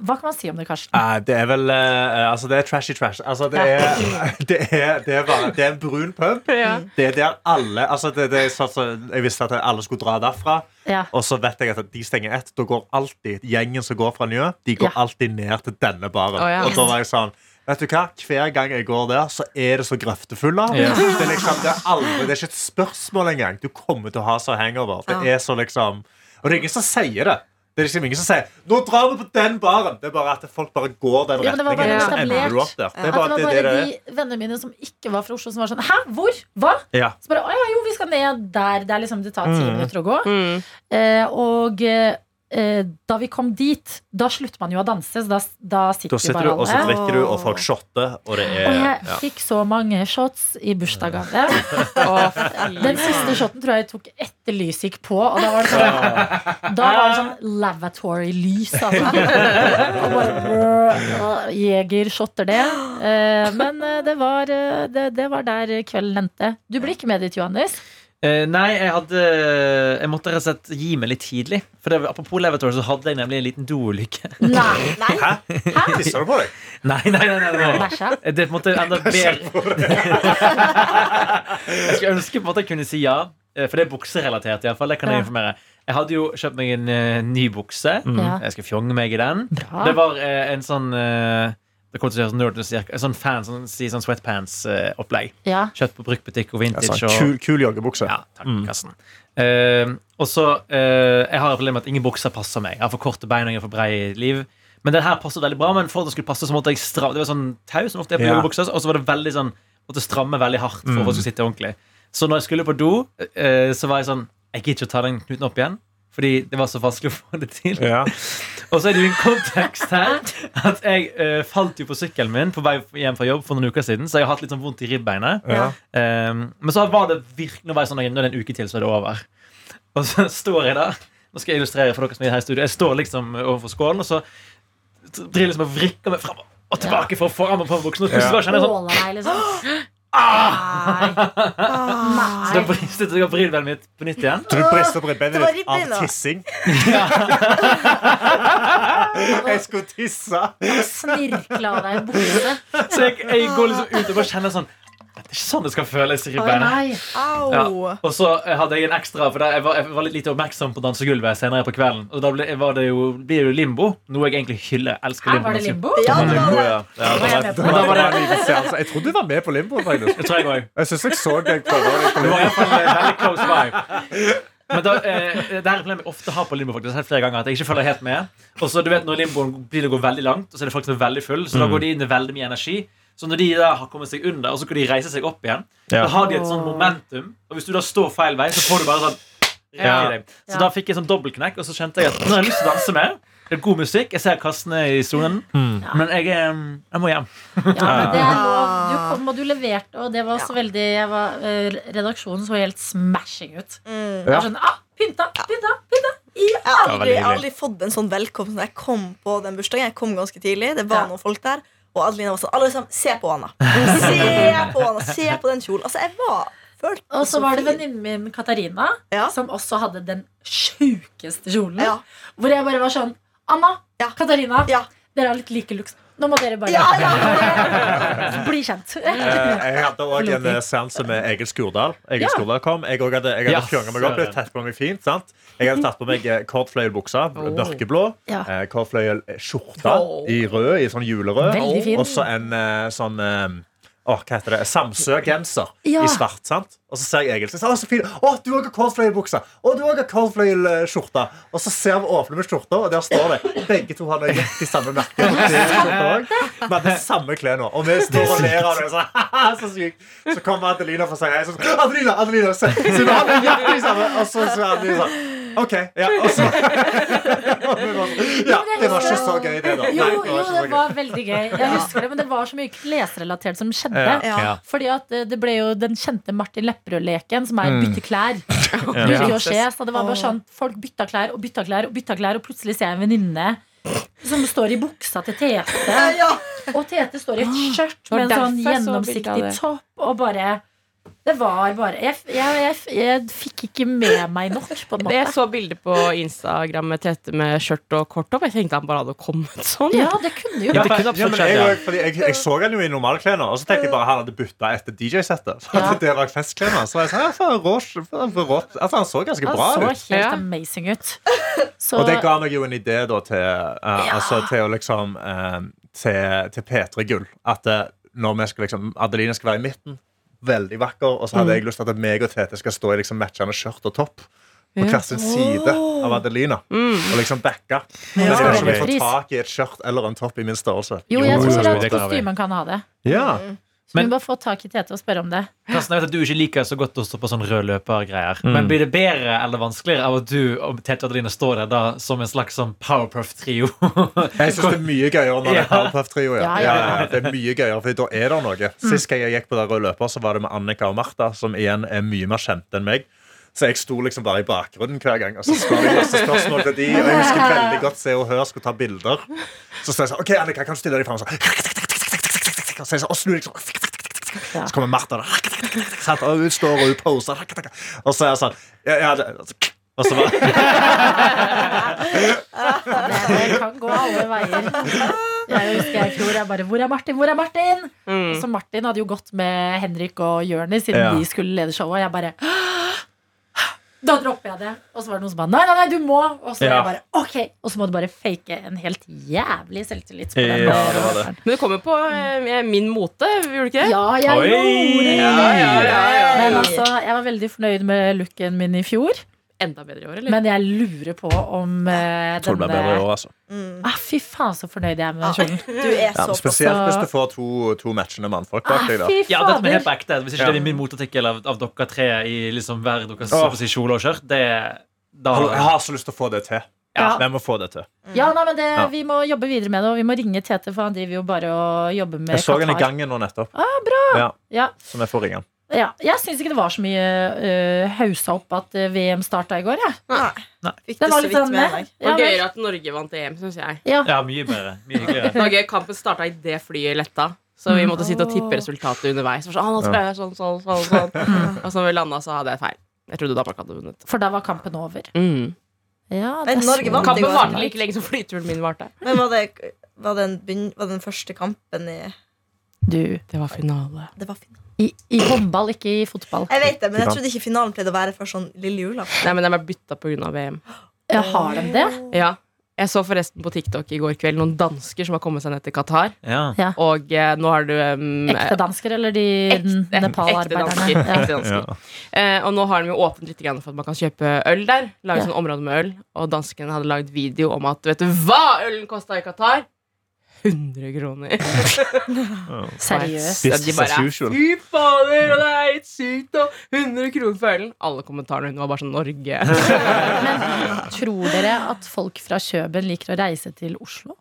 Hva kan man si om det, Karsten? Eh, det er vel eh, Altså, det er trashy trash. Altså, det er, det er, det er, bare, det er en brun pub. Ja. Det er der alle altså det, det er så, som Jeg visste at alle skulle dra derfra. Ja. Og så vet jeg at de stenger ett. Da går alltid gjengen som går fra Njø, de går Ja. alltid ned til denne baren. Oh, ja. Og da var jeg sånn Vet du hva? Hver gang jeg går der, så er det så grøftefulle. Ja. Det, er liksom, det, er aldri, det er ikke et spørsmål engang. Du kommer til å ha så hangover. Det er så liksom Og det er ingen som sier det. Det er liksom ingen som sier 'Nå drar vi på den baren'. Det er bare at folk bare går den Ja, det var retningen. bare og så ender du opp der. Det er At det var bare det, det, de vennene mine som ikke var fra Oslo, som var sånn Hæ? Hvor? Hva? Ja. Så bare, å ja, jo, vi skal ned der. Det, er liksom, det tar ti Mm. minutter å gå. Mm. Eh, og eh, da vi kom dit, da slutter man jo å danse, så da, da sitter, Da sitter du, bare og så alle. drikker du, og folk shotter, og det er Og jeg ja. fikk så mange shots i bursdagsgave. Den siste shoten tror jeg jeg tok etter lyset gikk på. Og da var det sånn, da var det sånn lavatory-lys. Altså. Og bare Jeger shotter det. Eh, men eh, det var, eh, det, det var der kvelden endte. Du blir ikke med dit, Johannes. Eh, nei, jeg hadde Jeg måtte rett og slett gi meg litt tidlig. For det, Apropos Levator, så hadde jeg nemlig en liten doulykke. Nei. Nei. Hæ? Tisser du på deg? Nei, nei, nei, nei, nei. Bæsja. Det måte enda bedre Jeg skulle ønske på en måte jeg kunne si ja, eh, for det er bukserelatert. i hvert fall, det kan jeg informere Jeg hadde jo kjøpt meg en uh, ny bukse. Ja. Jeg skal fjonge meg i den. Bra. Det var uh, en sånn eh, Det kommer til å gjøre sånn nerd En sånn fan sånn, si sånn sweatpants-opplegg. Ja. Kjøpt på bruktbutikk og Ja, vintage. sånn, kul, kul joggebukse. ja, takk, Karsten. Uh, og så uh, Jeg har et problem med at ingen bukser passer meg. Jeg har for korte bein og jeg har for brei liv. Men den her passet veldig bra. Men for at det skulle passe, så måtte jeg stramme Det var sånn tau som ofte er på Ja. joggebukser, og så var det veldig sånn måtte stramme veldig hardt for mm. å sitte ordentlig. Så når jeg skulle på do, uh, så var jeg sånn Jeg gidder ikke å ta den knuten opp igjen. Fordi det var så vanskelig å få det til. Ja. Og så er det jo en kontekst her at jeg uh, falt jo på sykkelen min på vei hjem fra jobb for noen uker siden, så jeg har hatt litt sånn vondt i ribbeinet. Ja. Um, men så var det virkelig Nå var jeg sånn, nå er det en uke til, så er det over. Og så står jeg der. Nå skal jeg illustrere for dere som er her i studio. Jeg står liksom overfor skålen, og så driver jeg liksom og vrikker meg fram og tilbake for å få av meg på buksen. Og plutselig bare kjenner jeg sånn Åla Nei. Ah. Så da bristet jeg opp ribbenet mitt på nytt igjen. Så du brister opp ditt av tissing? jeg skulle tisse. Snirkla deg i buksa. Så jeg, jeg går liksom ut og bare kjenner sånn Det er ikke sånn det skal føles i Å ribbeinet. Ja. Og så eh, hadde jeg en ekstra, for jeg var, jeg var litt lite oppmerksom på dansegulvet senere på kvelden. Og da ble, var det jo, blir det jo limbo, noe jeg egentlig hyller. Elsker Her limbo. var det limbo? Ja, det var det. Ja, er jeg var det trodde du var med på limbo. faktisk. Jeg tror jeg. Jeg syns jeg så deg prøve Det var i hvert fall en veldig close by. Men da, eh, det er problemet problem jeg ofte har på limbo. faktisk flere ganger At jeg ikke følger helt med Og så du vet Når limboen begynner å gå veldig langt, og så er det folk som er veldig full, så da går de inn med veldig mye energi. Så når de da har kommet seg under, og så kan de reise seg opp igjen, Ja. da har de et sånn momentum. Og hvis du da står feil vei, så får du bare sånn Ja. Så Ja. da fikk jeg sånn dobbeltknekk, og så kjente jeg at nå har jeg lyst til å danse mer. Det er god musikk. Jeg ser Karsten er i sonen, men jeg, eh, jeg må hjem. Ja, men det er lov. Du kom og du leverte, og det var også veldig jeg var, eh, Redaksjonen så helt smashing ut. Mm. Jeg skjønner, ah, pynta, pynta, pynta. Jeg har aldri, veldig aldri fått en sånn velkomst når jeg kom på den bursdagen. Jeg kom ganske tidlig. Det var Ja. noen folk der. Og Adelina var sånn Alle sammen, se på Anna. Se på Anna, se på den kjolen. Altså, jeg var følt Og så var det venninnen min Katarina Ja. som også hadde den sjukeste kjolen. Ja. Hvor jeg bare var sånn Anna, Ja. Katarina, dere har litt like looks. Nå må dere bare Ja, ja, bli kjent. Eh, Jeg hadde òg en eh, seanse med Egil Skurdal. Egil Ja. Skurdal kom Jeg hadde, jeg hadde yes, meg opp litt, søren. tatt på meg fint. sant? Jeg hadde tatt på meg eh, oh. mørkeblå. Ja. Eh, oh. i rød, i sånn julerød. Og så en sånn eh, hva heter det? Samsø-genser Ja. i svart. sant? Og så ser jeg Egil. Så så fin. Å, du òg har cordfløyelbukse! Å, du òg har cordfløyelskjorte! Og så ser vi åpne med skjorta, og der står det Begge to har nøyaktig samme merke. Det er. Vi hadde samme klær nå, og vi står og ler av det. Så, så sykt. Så kommer Adelina for å si hei. Så, Adelina, Adelina, se! Så vi har nøyaktig samme. Og så sier Adelina sånn OK. Ja, og så og sånn, Ja, det var ikke så gøy, det, da. Jo, Nei, jo, det var veldig gøy. Jeg husker det, Men det var så mye klesrelatert som skjedde. Ja. Ja. Fordi at eh, det ble jo den kjente Martin Lepperød-leken, som er bytte klær. Ja. Brylje og skje, så det var bare sånn Folk bytta klær og bytta klær, og bytta klær Og plutselig ser jeg en venninne som står i buksa til Tete. Ja. Og Tete står i et skjørt med en sånn gjennomsiktig topp. Og bare Det var bare Jeg, jeg, jeg, jeg fikk ikke med meg nok, på en Jeg så bilder på Instagram med Tete med skjørt og kort opp. Jeg tenkte han bare hadde kommet sånn. Ja, det kunne jo Ja, det kunne Ja, absolutt men skjedd, jeg, ja. fordi jeg, jeg så han jo i normalklærne, og så tenkte jeg bare han hadde bytta etter DJ-settet. Så Ja. det var festklær. Så jeg sa, for rått, for rått. Altså, han så ganske bra ut. Han så helt ut. amazing ut. Så, Og det ga meg jo en idé da til, uh, Ja. altså, til å liksom uh, til, til P3 Gull. At uh, når vi skal liksom Adeline skal være i midten, veldig vakker, og så Mm. hadde jeg lyst til at meg og Tete skal stå i liksom matchende skjørt og topp. På hver sin side av Adelina. Og liksom backa. Ja. jeg vet ikke får tak i et skjørt eller en topp i min størrelse. jo, jeg tror at kostymen kan ha det. Ja. Så vi må bare få tak i Tete og spørre om det. Karsten, jeg vet at du ikke liker så godt å stå på sånn rød løper-greier. Mm. Men blir det bedre eller vanskeligere av at du og Tete og Adeline står der da som en slags sånn Powerpuff-trio? Jeg syns det er mye gøyere når det er Powerpuff-trio. Ja. Ja, Ja, ja, ja, ja. Det er mye gøyere, for da er det noe. Sist gang jeg gikk på der røde løper, så var det med Annika og Martha, som igjen er mye mer kjente enn meg. Så jeg sto liksom bare i bakgrunnen hver gang. Og så skulle jeg masse spørsmål til de Og jeg husker veldig godt Se og Hør skulle ta bilder. Så sa jeg sånn OK, Annika, kan du stille deg fram? Så, så sånn, og snur deg sånn. Så kommer Martha der. Og hun står og hun poser. Og så er jeg sånn ja, ja, det, Og så bare Det, kan gå alle veier. Jeg husker jeg i fjor jeg bare 'Hvor er Martin? Hvor er Martin?' Mm. Så Martin hadde jo gått med Henrik og Jørni siden Ja. de skulle lede showet. Og jeg bare Da dropper jeg det. Og så var det noen som bare Nei, nei, nei, du må. Og så Ja. jeg bare ok Og så må du bare fake en helt jævlig selvtillit. på den Ja, det var det. Men det kommer på eh, min mote, gjorde du ikke det? Ja, jeg Oi. gjorde det. Ja, ja, ja, ja. Men altså, jeg var veldig fornøyd med looken min i fjor. Enda bedre i år, eller? Men jeg lurer på om uh, tror det blir bedre i år, altså. Mm. ah, Fy faen, så fornøyd jeg er med den kjolen. du er Ja, så men spesielt Så- hvis du får to, to matchende mannfolk bak Ah, deg. da Ja, dette med helt på ekte. Hvis ikke Ja. det er min motartikkel av, av dere tre i liksom hver deres oh. si, kjole og skjørt, det da, Jeg har så lyst til å få det til. Ja. Vi må få det til. Ja, nei, men det, Ja. Vi må jobbe videre med det, og vi må ringe Tete, for han driver jo bare og jobber med Jeg så henne i gangen nå nettopp. Ah, bra. Ja, Ja, så vi får ringe han. Ja. Jeg syns ikke det var så mye uh, haussa opp at eh, VM starta i går. Jeg. Nei. Nei. Fikk Det det var så litt vidt sånn med eh. Det var ja, gøyere at Norge vant EM, syns jeg. ja. Ja, mye bedre. Mye hyggeligere. Det var gøy, Kampen starta idet flyet letta. Så vi måtte sitte og tippe resultatet underveis. Så, sånn, ah, jeg sånn, sånn, sånn, sånn. Og så når vi landa, så hadde jeg feil. Jeg trodde Danmark hadde vunnet. For da var kampen over. Mm. Ja, det er Norge vant Kampen varte like lenge som flyturen min varte. Men var det, var, det en var det den første kampen i Du, Det var finale. Det var finalen. I, I håndball, ikke i fotball. Jeg vet det, men jeg trodde ikke finalen pleide å være for sånn lille julaften. Nei, men den ble bytta pga. VM. Ja, har de det? Ja. Jeg så forresten på TikTok i går kveld noen dansker som har kommet seg ned til Qatar. Ja. Og eh, nå har du um, Ekte dansker eller de Ekte- ekte Nepal-arbeiderne? dansker. Ja. Ekte dansker. Eh, og nå har de jo åpnet litt grann for at man kan kjøpe øl der. Lage Ja. sånn område med øl. Og danskene hadde lagd video om at vet du hva ølen kosta i Qatar? 100 kroner. Seriøst. De bare. Fy fader, det er helt sykt! Og 100 kroner for ølen. Alle kommentarene hun var bare sånn Norge. Men tror dere at folk fra Kjøben liker å reise til Oslo?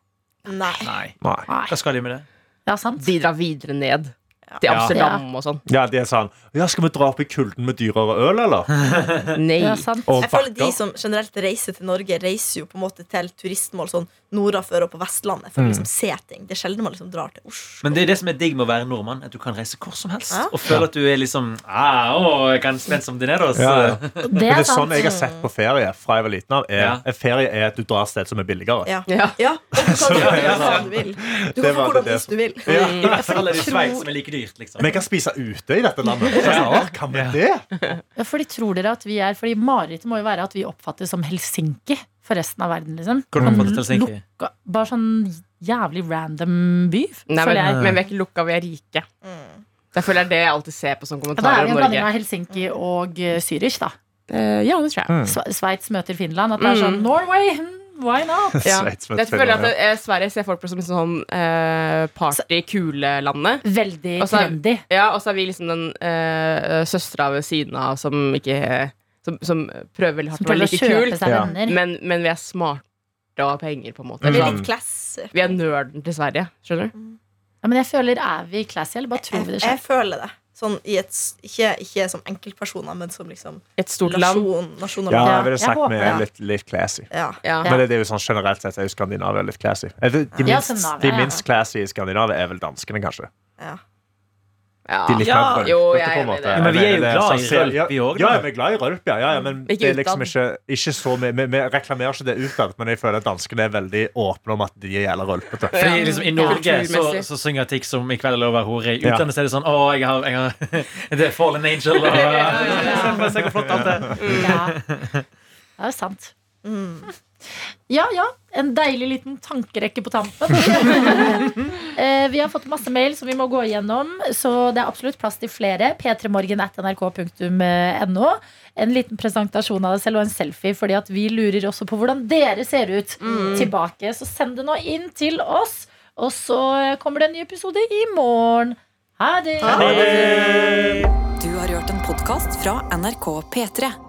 Nei. Nei. Nei. Hva skal de med det? Ja, sant? De drar videre ned. Til Ja. Amsterdam og sånn. Ja, de er sånn Ja, skal vi dra opp i kulden med dyrere øl, eller? Nei. Ja, sant. Og Jeg føler De som generelt reiser til Norge, reiser jo på en måte til turistmål sånn nordafor og på Vestlandet for å liksom se ting. Det er sjelden man liksom drar til Oslo. Men det er det som er digg med å være nordmann. At du kan reise hvor som helst. Ja. Og føle at du er liksom ah, å, jeg kan spenne som Dineros. Ja, ja. Det Men det er er sånn jeg har sett på ferie fra jeg var liten av. Er, Ja. Ferie er at du drar et sted som er billigere. Ja. Ja. ja. Og du kan Så- hva du vil. Du Det kan få var hvordan det du vil. Ja. I hvert fall er det Sveits som er like dyrt, liksom. Vi kan spise ute i dette landet. Så jeg kan vi det? Ja, fordi tror dere at vi er Fordi marerittet må jo være at vi oppfattes som Helsinki for resten av verden, liksom. Hvordan Sånn oppfattes Helsinki? lukka- Bare sånn jævlig random by, Nei, men, jeg. men vi er ikke lukka, vi er rike. Mm. Jeg føler det er det jeg alltid ser på som Ja, om Norge. kommentarer vi om en blanding av Helsinki og uh, Zürich, da. Uh, ja, det tror jeg. Mm. Sveits møter Finland. At det er sånn Mm. Norway, hmm, why not? Ja. Jeg føler at eh, Sverige ser folk på som liksom sånn eh, party-kule-landet. Veldig Og så er- trendy. Ja, og så er vi liksom den eh, søstera ved siden av som ikke som, som prøver veldig hardt Som å være å like kjøpe kul, seg Ja. venner. men, men vi er smarte og har penger, på en måte. Det blir Sånn, litt classy. vi er nerden til Sverige, skjønner du? Ja, men jeg føler er vi classy, eller bare tror vi det Jeg, jeg selv? føler det. Sånn i et, ikke, ikke som enkeltpersoner, men som liksom Et stort land. nasjon. nasjon og Ja, jeg ville sagt vi er litt, litt classy. Ja. Ja. Men det, det er jo sånn generelt sett er jo Skandinavia litt classy. De, minst, de minst classy i Skandinavia er vel danskene, kanskje. Ja. Ja. De liker litt Ja. mer Jo, jeg er enig i det. Ja, men vi er jo glad i sånn rølp, ja, vi òg. Ja, ja, vi er glad i rølp, ja. ja, ja men Ikke det er liksom ikke, ikke så vi, vi, vi reklamerer ikke det utad, men jeg føler at danskene er veldig åpne om at de er jævla rølpete. Fordi Ja. liksom I Norge så, så synger Tix om 'I kveld er lov å være hore'. I Ja. utlandet er det sånn 'Å, jeg har, jeg har er Fallen Angel'. Og, Se hvor flott alt er. Ja. Det er sant. Mm. Ja, ja. En deilig liten tankerekke på tampen. Eh, vi har fått masse mail som vi må gå igjennom, så det er absolutt plass til flere. p3morgen.nrk.no. En liten presentasjon av deg selv og en selfie, fordi at vi lurer også på hvordan dere ser ut tilbake. Så send det nå inn til oss, og så kommer det en ny episode i morgen. Ha det! Du har hørt en podkast fra NRK P3.